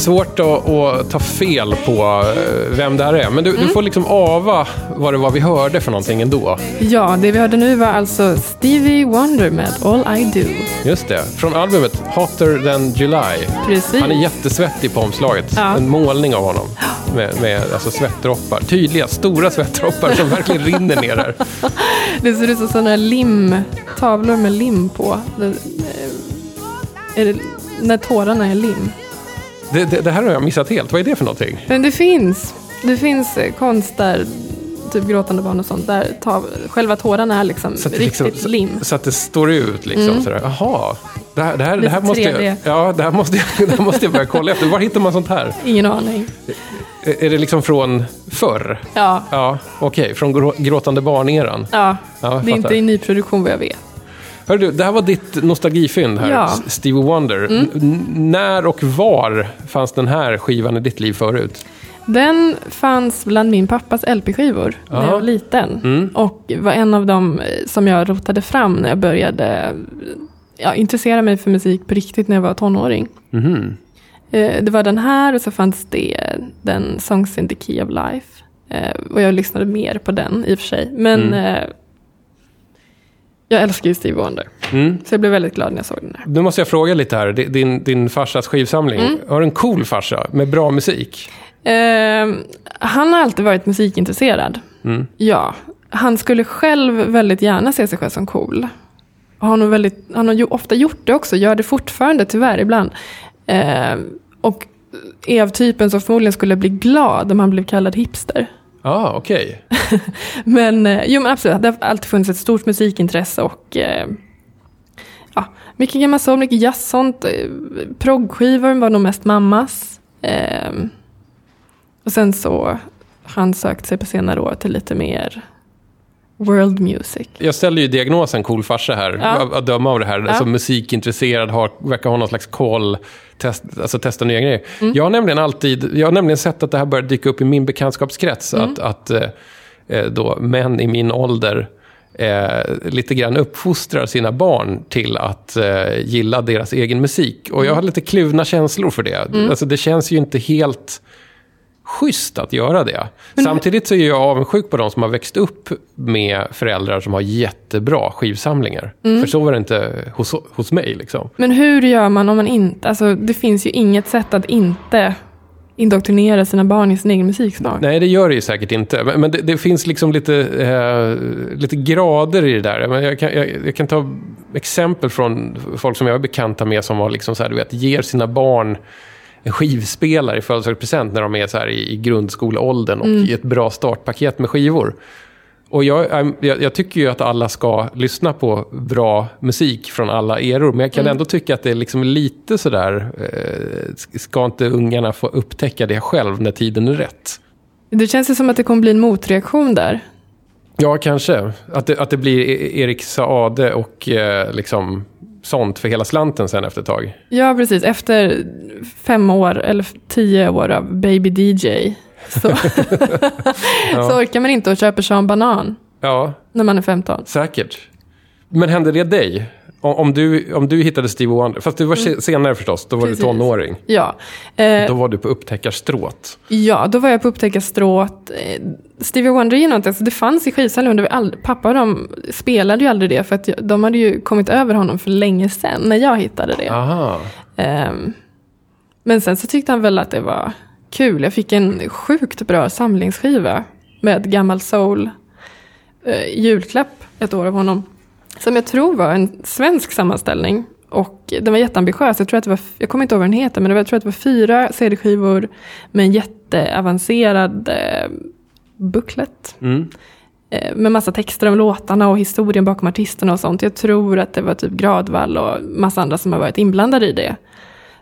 Svårt att, att ta fel på eh, vem det här är. Men du, Mm. du får liksom ava vad det var vi hörde för någonting ändå. Ja, det vi hörde nu var alltså Stevie Wonder med All I Do. Just det. Från albumet Hotter than July. Precis. Han är jättesvettig på omslaget. Ja. En målning av honom. Med, med alltså svettdroppar. Tydliga, stora svettdroppar som verkligen rinner ner här. Det ser ut som sådana lim, tavlor med lim på. Det, eh, det, när tårarna är lim. Det, det, det här har jag missat helt. Vad är det för någonting? Men det finns, det finns eh, konst där, typ gråtande barn och sånt, där tav, själva tårarna är liksom Så det, riktigt liksom, lim. så, så att det står ut liksom. Sådär. Jaha. Det här, det, här, det, här Lite måste jag, 3D. ja, det, här måste jag, det här måste jag börja kolla efter. Var hittar man sånt här? Ingen aning. Är är det liksom från förr? Ja, Ja, okej. Från grå, gråtande barn-eran. ja. Ja, det är inte i nyproduktion vad jag vet. Hör du, det här var ditt nostalgifynd här, Ja. Stevie Wonder. N- när och var fanns den här skivan i ditt liv förut? Den fanns bland min pappas LP-skivor när Ja. jag var liten. Mm. Och var en av dem eh, som jag rotade fram när jag började ja, intressera mig för musik på riktigt när jag var tonåring. Eh, Det var den här och så fanns det den Songs in the Key of Life. Eh, Och jag lyssnade mer på den i och för sig. Men Mm. Jag älskar ju Stevie Wonder. Mm. Så jag blev väldigt glad när jag såg den här. Nu måste jag fråga lite här. Di- Din, din farsas skivsamling. Mm. Har du en cool farsa med bra musik? Eh, han har alltid varit musikintresserad. Mm. Ja. Han skulle själv väldigt gärna se sig själv som cool. Han har, väldigt, han har ju ofta gjort det också, gör det fortfarande tyvärr ibland. Eh, och är av typen som förmodligen skulle bli glad om han blev kallad hipster. Ja, ah, okej. Men, eh, jo, men absolut, det har alltid funnits ett stort musikintresse och eh, ja, mycket gammal sång, mycket jazz, sånt. Eh, proggskivor var nog mest mammas. Eh, och sen så har han sökt sig på senare år till lite mer world music. Jag ställer ju diagnosen cool farsa här, Ja. att, döma av det här. Ja. Alltså musikintresserad, har, verkar ha någon slags koll, test, alltså testa nya grejer. Mm. Jag har nämligen alltid, jag har nämligen sett att det här börjar dyka upp i min bekantskapskrets. Mm. Att, att eh, eh, då män i min ålder eh, lite grann uppfostrar sina barn till att eh, gilla deras egen musik. Och Mm. jag har lite kluvna känslor för det. Alltså det känns ju inte helt schysst att göra det. Samtidigt så är jag avundsjuk på de som har växt upp med föräldrar som har jättebra skivsamlingar. Mm. För så var det inte hos, hos mig. Liksom. Men hur gör man om man inte, alltså det finns ju inget sätt att inte indoktrinera sina barn i sin egen musiksmak. Nej, det gör det ju säkert inte. Men, men det, det finns liksom lite, eh, lite grader i det där. Men jag, kan, jag, jag kan ta exempel från folk som jag är bekanta med som har liksom så här, du vet, ger sina barn skivspelare i födelsedagspresent när de är så här i, i grundskoleåldern och i ett bra startpaket med skivor. Och jag, jag, jag tycker ju att alla ska lyssna på bra musik från alla eror, men jag kan ändå tycka att det är liksom lite sådär, eh, ska inte ungarna få upptäcka det själv när tiden är rätt? Det känns ju som att det kommer bli en motreaktion där. Ja, kanske. Att det, att det blir E- Erik Saade och eh, liksom sånt för hela slanten sen efter ett tag. Ja, precis. Efter fem år, eller tio år av Baby DJ, så, så orkar man inte och köper Sean Banan Ja, när man är 15. säkert. Men hände det dig? Om, du, om du hittade Stevie Wonder, fast det var se- senare förstås, då var Mm. Precis. du tonåring. Ja. Eh, Då var du på upptäckarstråt. Ja, då var jag på upptäckarstråt. Eh, Stevie Wonder är någonting, alltså det fanns i skivsamlingen. det var ald- Pappa och de spelade ju aldrig det, för att de hade ju kommit över honom för länge sedan, när jag hittade det. Ehm, men sen så tyckte han väl att det var kul. Jag fick en sjukt bra samlingsskiva med gammal soul eh, julklapp ett år av honom. Som jag tror var en svensk sammanställning. Och den var jätteambitiös. Jag, tror att det var, jag kommer inte ihåg vad den heter, men var, jag tror att det var fyra CD-skivor med en jätteavancerad eh, booklet. Mm. Eh, med massa texter om låtarna och historien bakom artisterna och sånt. Jag tror att det var typ Gradvall och massa andra som har varit inblandade i det.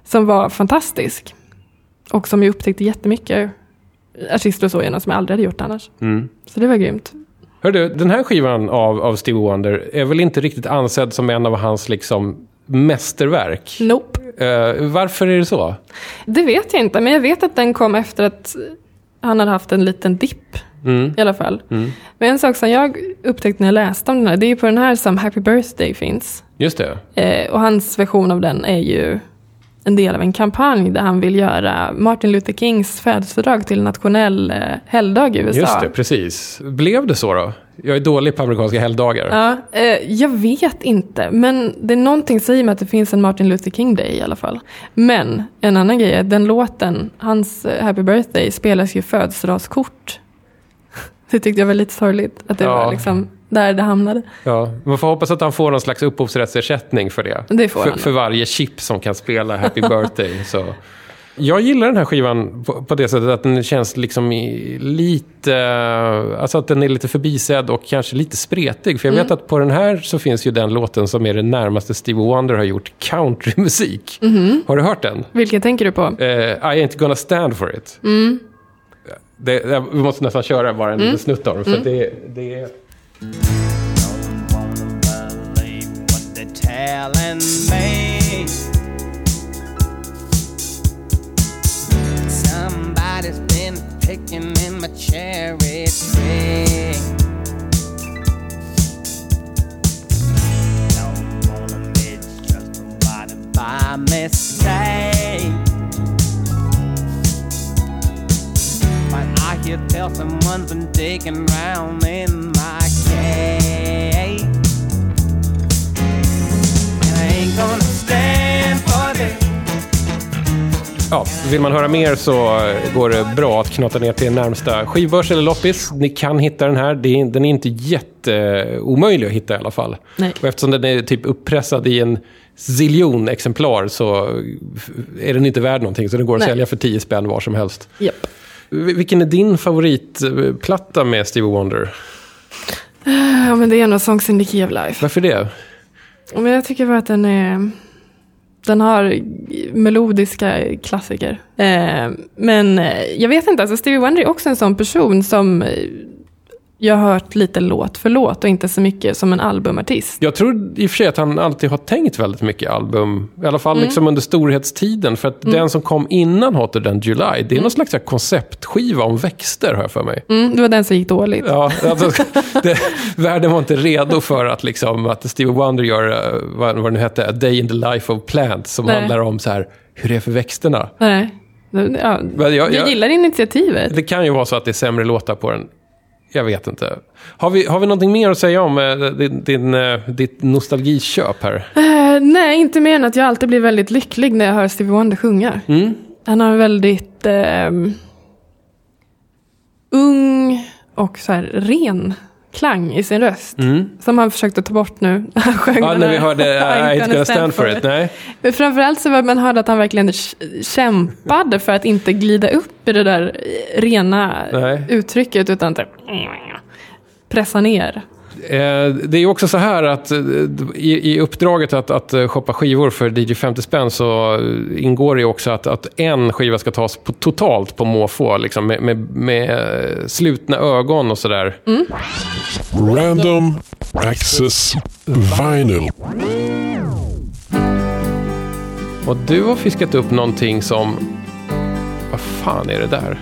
Som var fantastisk. Och som jag upptäckte jättemycket artister och så genom som jag aldrig hade gjort annars. Mm. Så det var grymt. Hör du, den här skivan av, av Stevie Wonder är väl inte riktigt ansedd som en av hans liksom mästerverk? Nope. Eh, varför är det så? Det vet jag inte, men jag vet att den kom efter att han hade haft en liten dipp. Mm. I alla fall. Mm. Men en sak som jag upptäckte när jag läste om den här, det är ju på den här som Happy Birthday finns. Just det. Eh, och hans version av den är ju en del av en kampanj där han vill göra Martin Luther Kings födelsedag till nationell eh, helgdag i USA. Just det, precis. Blev det så då? Jag är dålig på amerikanska helgdagar. Ja, eh, jag vet inte, men det är någonting som säger mig att det finns en Martin Luther King Day i alla fall. Men en annan grej är den låten, hans eh, Happy Birthday, spelas ju födelsedagskort. Det tyckte jag var lite sorgligt, att det Ja. var liksom där det hamnade. Ja, man får hoppas att han får någon slags upphovsrättsersättning för det. Det får för, han. för varje chip som kan spela Happy Birthday. så. Jag gillar den här skivan på, på det sättet att den känns liksom i, lite... Alltså att den är lite förbisedd och kanske lite spretig. För jag Mm. vet att på den här så finns ju den låten som är det närmaste Stevie Wonder har gjort countrymusik. Mhm. Har du hört den? Vilken tänker du på? Eh, I ain't gonna stand for it. Mm. Det, det, vi måste nästan köra bara en liten snutt av den. För Mm. det, det är... Don't wanna believe what they're telling me. Somebody's been picking in my cherry tree. Don't wanna misjudge somebody by mistake. But I hear tell someone's been digging round in Ja, vill man höra mer så går det bra att knata ner till närmsta skivbörs eller loppis. Ni kan hitta den här. Den är inte jätteomöjlig att hitta i alla fall. Nej. Och eftersom den är typ uppressad i en ziljon exemplar så är den inte värd någonting. Så den går att Nej. sälja för 10 spänn var som helst. Vil- Vilken är din favoritplatta med Stevie Wonder? Ja, men det är nog Songs in the Key of Life. Varför det? Men jag tycker bara att den är... Den har melodiska klassiker. Eh, men eh, jag vet inte, alltså Stevie Wonder är också en sån person som eh, jag har hört lite låt för låt och inte så mycket som en albumartist. Jag tror i och för sig att han alltid har tänkt väldigt mycket album. I alla fall Mm. liksom under storhetstiden. För att den som kom innan Hotter than July, det är någon slags konceptskiva om växter har jag för mig. Mm, det var den som gick dåligt. Ja, alltså, det, världen var inte redo för att, liksom, att Stevie Wonder gör, eh, vad, vad det nu hette, A Day in the Life of Plants. Som Nej. handlar om så här, hur det är för växterna. Nej. Ja, jag- jag, jag- gillar initiativet. Det kan ju vara så att det är sämre låtar på den. Jag vet inte. Har vi, har vi någonting mer att säga om eh, din, din, eh, ditt nostalgiköp här? Eh, nej, inte mer än att jag alltid blir väldigt lycklig när jag hör Stevie Wonder sjunga. Mm. Han har en väldigt ehm, ung och så här ren klang i sin röst. Som han försökte ta bort nu. när Han sjöng Mm. Ja, när vi hörde I ain't gonna stand for it. Nej. Men framförallt så var man hörde att han verkligen kämpade för att inte glida upp i det där rena Nej. uttrycket utan att pressa ner. Eh, Det är också så här att eh, i, i uppdraget att, att eh, shoppa skivor för DJ 50 spänn så ingår det ju också att, att en skiva ska tas på, totalt på måfå. Liksom, med, med, med slutna ögon och sådär. Random Access Vinyl. Och du har fiskat upp någonting som... Vad fan är det där?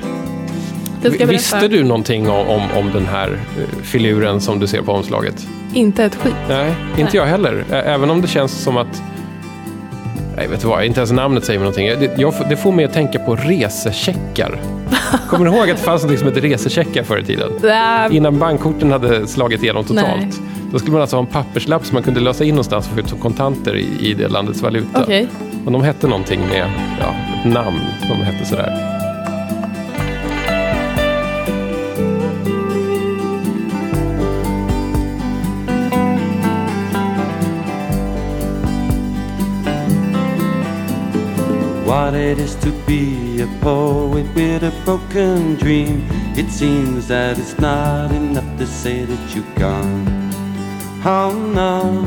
Det ska jag berätta. Visste du någonting om, om, om den här eh, filuren som du ser på omslaget? inte ett skit. Nej, inte Nej. jag heller. Även om det känns som att... Nej, vet du vad? Inte ens namnet säger mig någonting. Det, jag, det får mig att tänka på resecheckar. Kommer du ihåg att det fanns något som hette resecheckar förr i tiden? Äh, Innan bankkorten hade slagit igenom totalt. Nej. Då skulle man alltså ha en papperslapp som man kunde lösa in någonstans och få ut som kontanter i, i det landets valuta. Okej. Och de hette någonting med ja, namn som hette sådär. What it is to be a poet with a broken dream. It seems that it's not enough to say that you're gone. Oh no,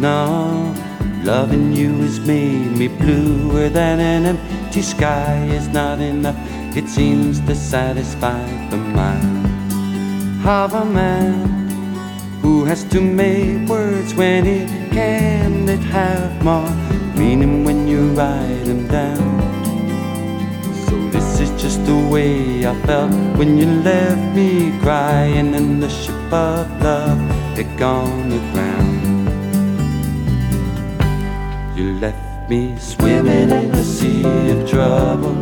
no. Loving you has made me bluer than an empty sky is not enough. It seems to satisfy the mind of a man who has to make words when it have more meaning when you write them down. So this is just the way I felt when you left me crying and the ship of love had gone aground. You left me swimming in a sea of trouble,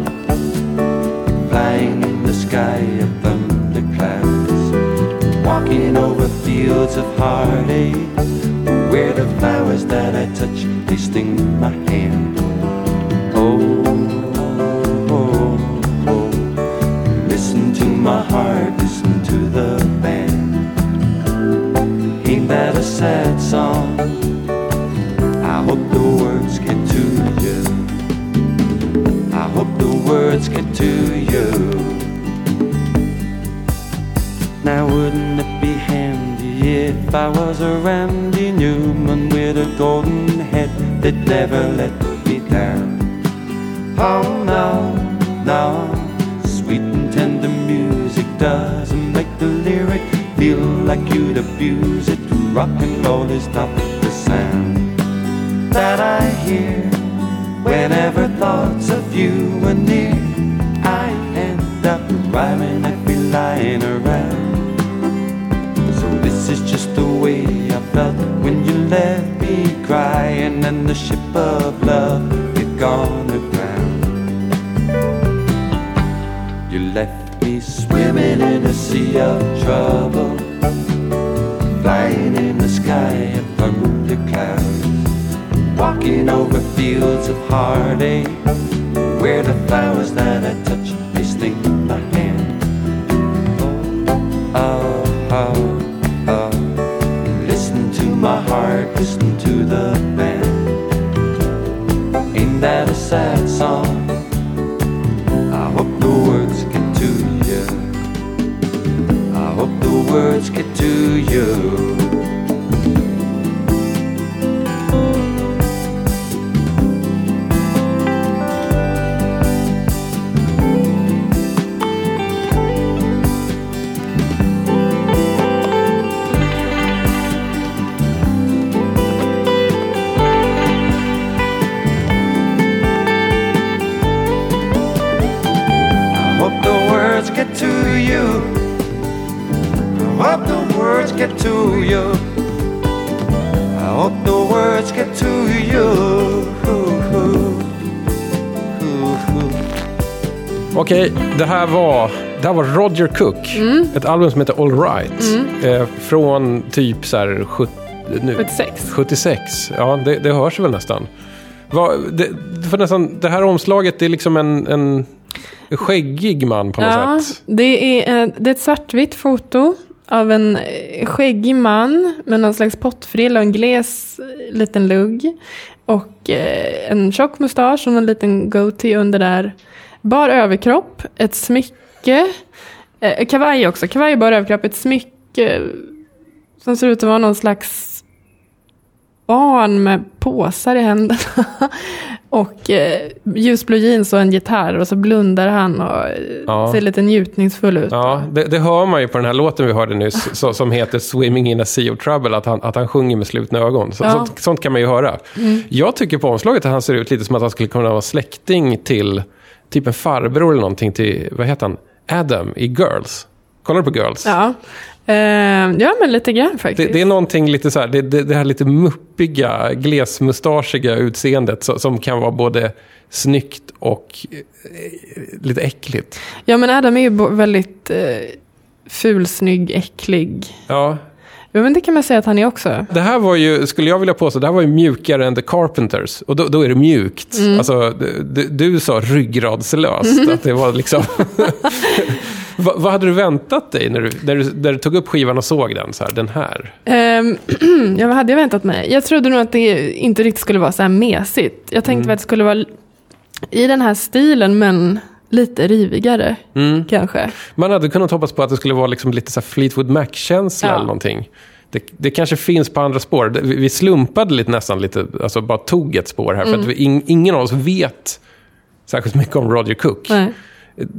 flying in the sky above the walking over fields of heartache, where the flowers that I touch they sting my hand. Oh, oh, oh, listen to my heart, listen to the band. Ain't that a sad song? I hope the words get to you. I hope the words get to you. Now wouldn't it be handy if I was a Randy Newman with a golden head that never let me down? Oh no, no, sweet and tender music doesn't make the lyric feel like you'd abuse it. Rock and roll is not the sound that I hear whenever thoughts of you are near. I end up rhyming be lying around. This is just the way I felt when you left me crying and the ship of love had gone aground. You left me swimming in a sea of trouble, flying in the sky above the clouds, walking over fields of heartache, where the flowers that I touch they sting my hand. Oh, oh, oh. Listen to the band. Ain't that a sad song? I hope the words get to you. I hope the words get to you. Okej, det här var, det här var Roger Cook. Mm. Ett album som heter All Right. Eh, från typ så här 70, nu, 76. 76. Ja, det, det hörs väl nästan. Vad, det, för nästan. Det här omslaget det är liksom en, en skäggig man på något Ja, sätt. det är, eh, det är ett svartvitt foto av en eh, skäggig man med någon slags pottfrilla och en gles eh, liten lugg. Och en tjock mustasch och en liten goatee under där. Bar överkropp, ett smycke, eh, kavaj också, kavaj bar överkropp, ett smycke som ser ut att vara någon slags barn med påsar i händerna. och eh, ljusblå jeans och en gitarr och så blundar han och eh, Ja. ser lite njutningsfull ut. Ja, det, det hör man ju på den här låten vi hörde nyss, så, som heter Swimming in a sea of trouble, att han, att han sjunger med slutna ögon. Så, Ja. sånt, sånt kan man ju höra. Jag tycker på omslaget att han ser ut lite som att han skulle kunna vara släkting till typ en farbror eller någonting till, vad heter han, Adam i Girls. Kollar du på Girls? Ja. Eh, ja, men lite grann faktiskt. Det, det är någonting lite så här, det, det, det här lite muppiga, glesmustaschiga utseendet som, som kan vara både snyggt och eh, lite äckligt. Ja, men Adam är ju väldigt eh, ful, snygg, äcklig. Ja, Ja, men det kan man säga att han är också. Det här var ju, skulle jag vilja påstå, det här var ju mjukare än The Carpenters. Och då, då är det mjukt. Alltså, du, du- sa ryggradslöst. Att det var liksom... vad, vad hade du väntat dig när du, när, du, när du tog upp skivan och såg den? Så här, den här. Ehm, ja, vad hade jag väntat mig? Jag trodde nog att det inte riktigt skulle vara så här mesigt. Jag tänkte väl att det skulle vara i den här stilen, men lite rivigare kanske. Man hade kunnat hoppas på att det skulle vara liksom lite så Fleetwood Mac-känsla Ja. eller någonting. Det, det kanske finns på andra spår. Vi, slumpade lite nästan lite, alltså bara tog ett spår här. För att vi, in, ingen av oss vet särskilt mycket om Roger Cook. Nej.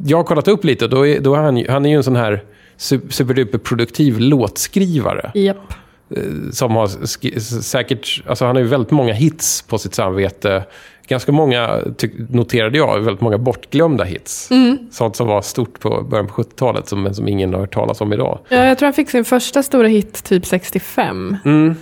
Jag har kollat upp lite då är, då är han, han är ju en sån här su- superduper produktiv låtskrivare. Japp. Som har säkert, alltså han har ju väldigt många hits på sitt samvete. Ganska många, noterade jag, väldigt många bortglömda hits. Sånt som var stort på början på 70-talet som, men som ingen har hört talas om idag. Ja, jag tror han fick sin första stora hit typ 65. Mm.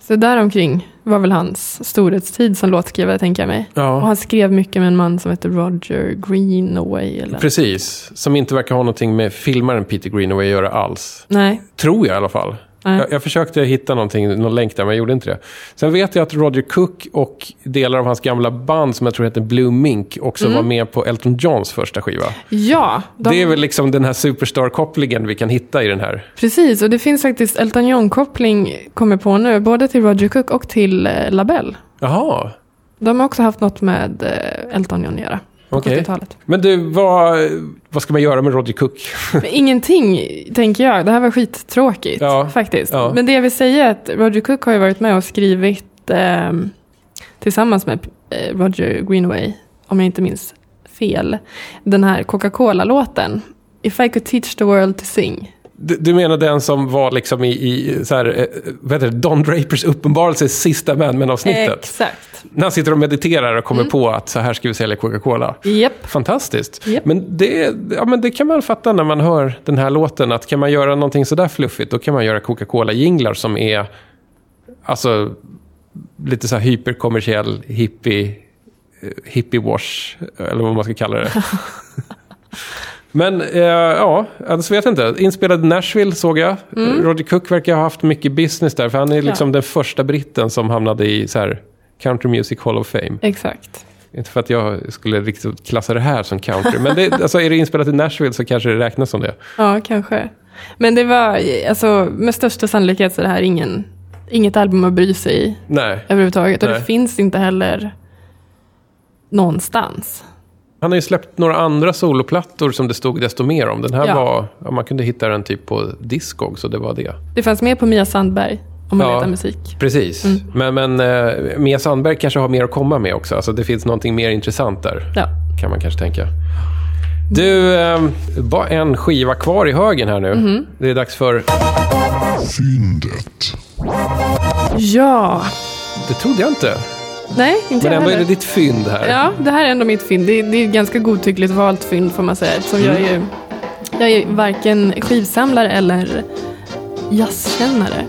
Så däromkring var väl hans storhetstid som låtskrivare, tänker jag mig. Och Ja, han skrev mycket med en man som heter Roger Greenaway. Eller? precis. Som inte verkar ha någonting med filmaren Peter Greenaway att göra alls. Nej. Tror jag i alla fall. Jag, jag försökte hitta någonting, någon länk där, men jag gjorde inte det. Sen vet jag att Roger Cook och delar av hans gamla band, som jag tror heter Blue Mink, också var med på Elton Johns första skiva. Ja, de, Det är väl liksom den här superstar-kopplingen vi kan hitta i den här. precis. Och det finns faktiskt Elton John-koppling, kommer på nu, både till Roger Cook och till eh, Labelle. Jaha, De har också haft något med eh, Elton John att göra. På Okej. 70-talet. men du, vad, vad ska man göra med Roger Cook? Ingenting, tänker jag. Det här var skittråkigt, Ja, faktiskt. ja. Men det jag vill säga är att Roger Cook har ju varit med och skrivit ehm, tillsammans med eh, Roger Greenaway, om jag inte minns fel, den här Coca-Cola-låten. If I could teach the world to sing. Du, du menar den som var liksom i, i så här, eh, vad heter det, Don Drapers uppenbarelse sista Man Men-avsnittet? Exakt. När han sitter och mediterar och kommer på att så här ska vi sälja Coca-Cola. Japp. Fantastiskt. Japp. Men det, ja, men det kan man fatta när man hör den här låten. Att kan man göra någonting sådär fluffigt, då kan man göra Coca-Cola-jinglar som är alltså, lite så här hyperkommersiell hippie, eh, hippie-wash, eller vad man ska kalla det. Men eh, ja, alltså vet inte. Inspelad i Nashville såg jag. Roger Cook verkar ha haft mycket business där. För han är liksom den första britten som hamnade i så här, Country Music Hall of Fame. Exakt. Inte för att jag skulle riktigt klassa det här som country. Men det, alltså, är det inspelat i Nashville så kanske det räknas som det. Ja, kanske. Men det var, alltså, med största sannolikhet så är det här ingen, inget album att bry sig i Nej. överhuvudtaget. Och Nej. det finns inte heller någonstans. Han har ju släppt några andra soloplattor som det stod desto mer om. Den här Ja. var, ja, man kunde hitta den typ på Discog, så det var det. Det fanns med på Mia Sandberg, om man Ja. letar musik. Precis. Men, men eh, Mia Sandberg kanske har mer att komma med också. Alltså det finns någonting mer intressant där, Ja. kan man kanske tänka. Du, eh, bara en skiva kvar i högen här nu. Det är dags för... Fyndet. ja, Det trodde jag inte. Nej, inte Men ändå är det ditt fynd här. Ja, det här är ändå mitt fynd. Det är, det är ganska godtyckligt valt fynd får man säga. Som jag, är jag är varken skivsamlare eller jazzkännare.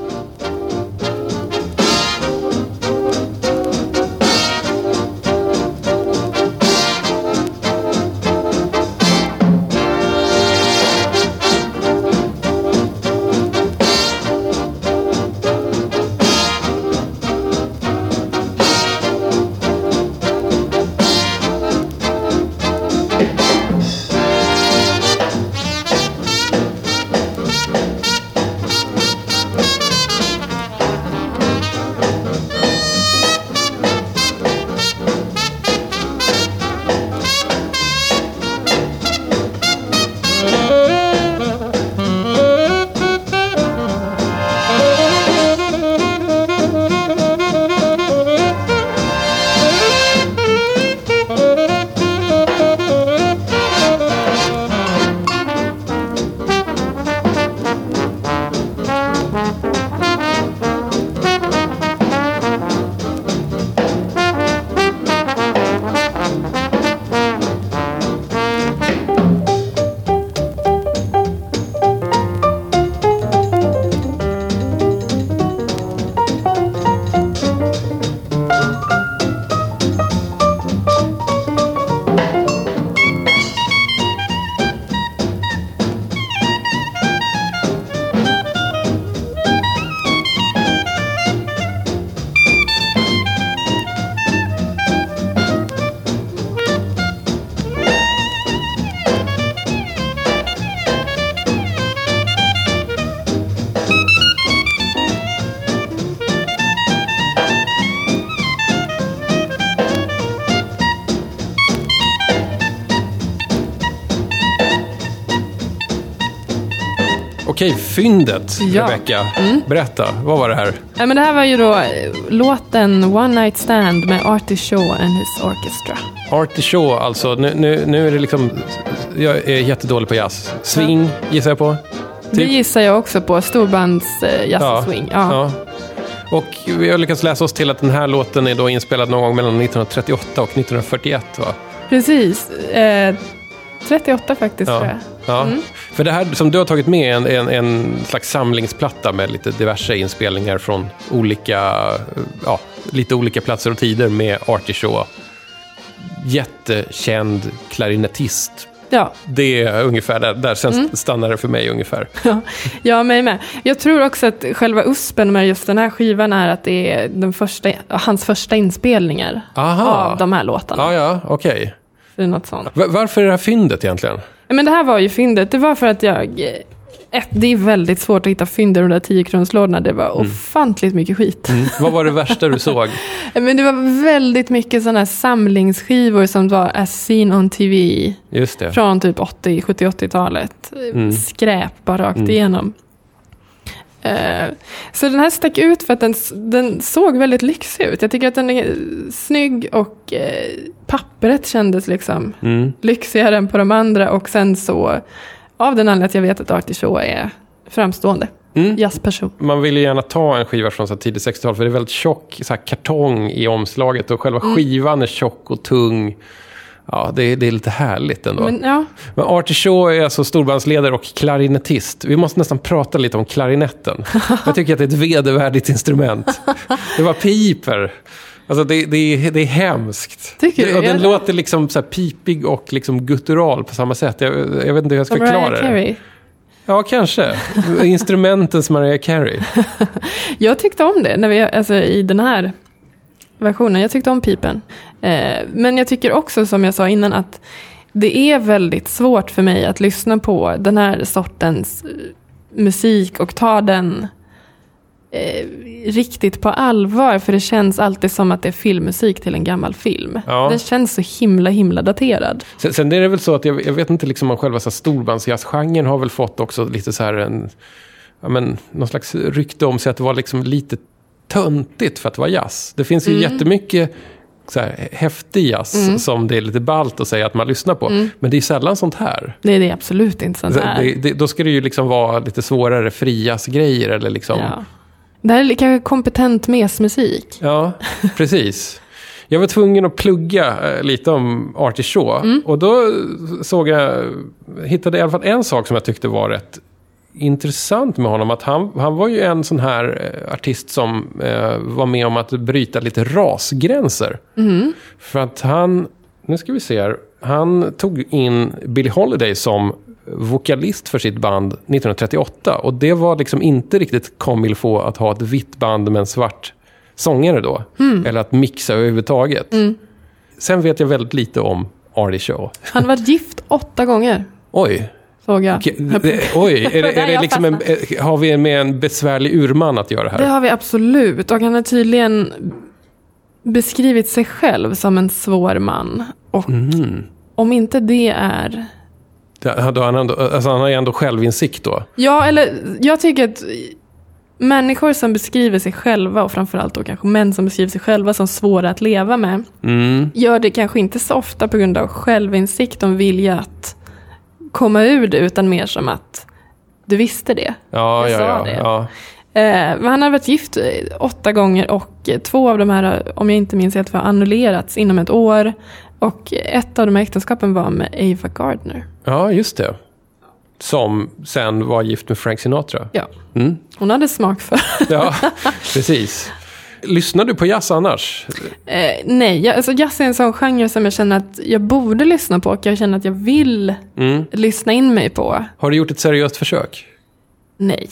Okej, fyndet, Ja. Mm. Rebecca. Berätta, vad var det här? Ja, men det här var ju då eh, låten One Night Stand med Artie Shaw and his Orchestra. Artie Shaw, alltså. Nu, nu, nu är det liksom... Jag är jättedålig på jazz. Swing, gissar jag på. Det gissar jag också på. Storbands eh, jazz och swing. Ja. ja. Och vi har lyckats läsa oss till att den här låten är då inspelad någon gång mellan 1938 och 1941, va? Precis. Eh, 38 faktiskt Ja. tror jag. Ja. Mm. För det här som du har tagit med är en, en, en slags samlingsplatta med lite diverse inspelningar från olika, ja, lite olika platser och tider med Artie Shaw. Jättekänd klarinettist. Ja, Det är ungefär där, där sen Mm. stannar det för mig ungefär. jag mig med. Jag tror också att själva uspen med just den här skivan är att det är den första, hans första inspelningar Aha. av de här låtarna. Ja, ja, okej. Va- Varför är det här fyndet egentligen? Men det här var ju fyndet. Det var för att jag... eh, Ett, det är väldigt svårt att hitta fynd i de där 10 kronslådorna. Det var ofantligt mycket skit. Mm. Vad var det värsta du såg? Men det var väldigt mycket sådana här samlingsskivor som var as seen on TV. Just det. Från typ 80, 70-80-talet. Mm. Skräp bara rakt Mm. igenom. Eh, Så den här stack ut för att den, den såg väldigt lyxig ut. Jag tycker att den är snygg och eh, pappret kändes liksom Mm. lyxigare än på de andra. Och sen så, av den anledningen att jag vet att Artie Shaw är framstående Mm. jazzperson. Man vill ju gärna ta en skiva från så tidigt 60-tal för det är väldigt tjock så här, kartong i omslaget och själva Mm. skivan är tjock och tung. Ja, det, är- det är lite härligt ändå. Men, Men ja, Artie Shaw är alltså storbandsledare och klarinettist. Vi måste nästan prata lite om klarinetten. Jag tycker att det är ett vedervärdigt instrument. Det var piper. Alltså det, det, är, det är hemskt. Tycker du? Och den låter liksom så pipig och liksom guttural på samma sätt. Jag, jag vet inte hur jag ska förklara det. Ja, kanske. Instrumentens Mariah Carey. Jag tyckte om det när vi, alltså, i den här versionen. Jag tyckte om pipen. Eh, men jag tycker också, som jag sa innan, att det är väldigt svårt för mig att lyssna på den här sortens eh, musik och ta den eh, riktigt på allvar. För det känns alltid som att det är filmmusik till en gammal film. Ja. Den känns så himla, himla daterad. Sen, sen är det väl så att jag, jag vet inte liksom om själva storbandsjazzgenren har väl fått också lite så här en, ja men, någon slags rykte om sig att det var liksom lite töntigt för att vara jazz. Det finns ju jättemycket så här, häftig jazz som det är lite ballt att säga att man lyssnar på. Men det är sällan sånt här. Det är absolut inte sånt Så här. det, det, då ska det ju liksom vara lite svårare frijazzgrejer eller liksom... Ja. Det här är kanske kompetent mesmusik. Ja, precis. Jag var tvungen att plugga eh, lite om Artie Shaw. Och då såg jag, hittade i alla fall en sak som jag tyckte var rätt intressant med honom. Att han, han var ju en sån här eh, artist som eh, var med om att bryta lite rasgränser. För att han, nu ska vi se här. Han tog in Billie Holiday som vokalist för sitt band 1938. Och det var liksom inte riktigt comme faut att ha ett vitt band med en svart sångare då. Eller att mixa överhuvudtaget. Sen vet jag väldigt lite om Artie Shaw. Han varit gift åtta gånger, Oj, jag. Okej, det, oj, är det, är det Jag liksom en, eh, har vi med en besvärlig urman att göra här? Det har vi absolut. Och han har tydligen beskrivit sig själv som en svår man. Och Mhm. om inte det är... Det- Då han, ändå, alltså han har ju ändå självinsikt då. Ja, eller jag tycker att människor som beskriver sig själva, och framförallt då kanske män som beskriver sig själva som svåra att leva med, Mm. gör det kanske inte så ofta på grund av självinsikt och vilja att komma ur det, utan mer som att du visste det. Ja, Jag ja, sa ja. det. ja. Eh, men han har varit gift åtta gånger och två av de här, om jag inte minns helt, har annullerats inom ett år. Och ett av de här äktenskapen var med Ava Gardner. Ja, just det. Som sen var gift med Frank Sinatra. Ja. Mm. Hon hade smak för. Ja, precis. Lyssnar du på jazz annars? Eh, nej, jag, alltså jazz är en sån genre som jag känner att jag borde lyssna på och jag känner att jag vill Mm. lyssna in mig på. Har du gjort ett seriöst försök? Nej.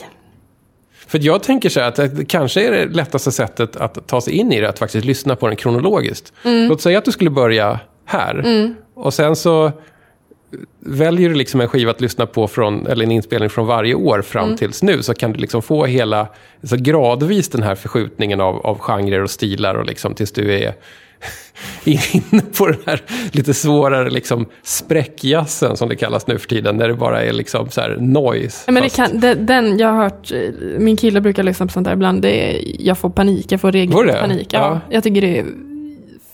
För jag tänker så här att det kanske är det lättaste sättet att ta sig in i det, att faktiskt lyssna på den kronologiskt. Låt säga att du skulle börja här. Och sen så väljer du liksom en skiva att lyssna på, från, eller en inspelning från varje år fram tills nu. Så kan du liksom få hela, så gradvis den här förskjutningen av, av genrer och stilar och liksom tills du är inne på den här lite svårare liksom spräckjazzen som det kallas nu för tiden. När det bara är liksom så här noise. Men det kan, den, den jag har hört, eh, min kille brukar lyssna på sånt där ibland, det är, jag får panik, jag får regelrätt panik. Ja, Ja. Jag tycker det är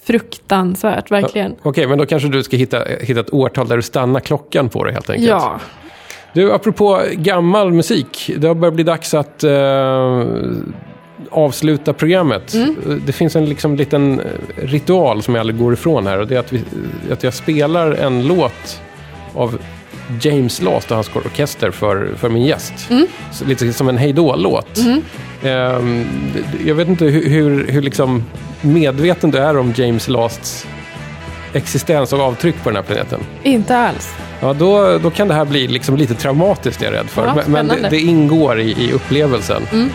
fruktansvärt, verkligen. Okej, men då kanske du ska hitta, hitta ett årtal där du stannar klockan på det helt enkelt. Ja, Du, apropå gammal musik. Det har börjat bli dags att eh, avsluta programmet. Mm. Det finns en liksom, liten ritual som jag aldrig går ifrån här. Och det är att, vi, att jag spelar en låt av James Last och hans orkester för, för min gäst. Mm. Lite som en hejdå-låt. Ehm, jag vet inte hur, hur, hur liksom medveten du är om James Lasts existens och avtryck på den här planeten. inte alls. Ja, då, då kan det här bli liksom lite traumatiskt, är jag rädd för. Ja, men det, det ingår i, i upplevelsen. Mm.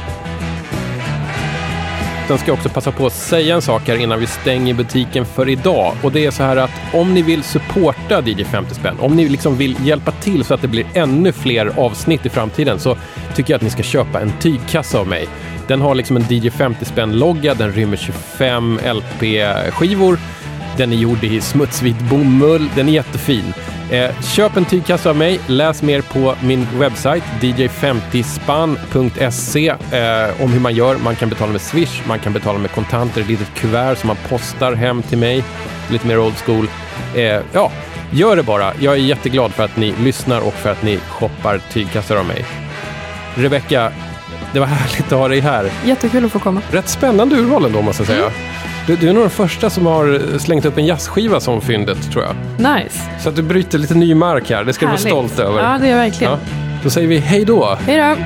Sen ska jag också passa på att säga en sak här innan vi stänger butiken för idag. Och det är så här att om ni vill supporta DJ 50 spänn, om ni liksom vill hjälpa till så att det blir ännu fler avsnitt i framtiden, så tycker jag att ni ska köpa en tygkassa av mig. Den har liksom en DJ 50 spänn-logga, den rymmer 25 LP-skivor. Den är gjord i smutsvit bomull, den är jättefin. Eh, köp en tygkassa av mig, läs mer på min webbsajt dj50spann.se eh, om hur man gör. Man kan betala med Swish, man kan betala med kontanter, ett litet kuvert som man postar hem till mig. Lite mer old school. Eh, ja, gör det bara. Jag är jätteglad för att ni lyssnar och för att ni shoppar tygkassar av mig. Rebecka, det var härligt att ha dig här. Jättekul att få komma. Rätt spännande urval ändå måste jag säga. Du, du är nog den första som har slängt upp en jazzskiva som fyndet tror jag. Nice. Så att du bryter lite ny mark här, det ska du vara Härligt. stolt över. Ja, det är jag verkligen. Ja. Då säger vi hej då. Hej då!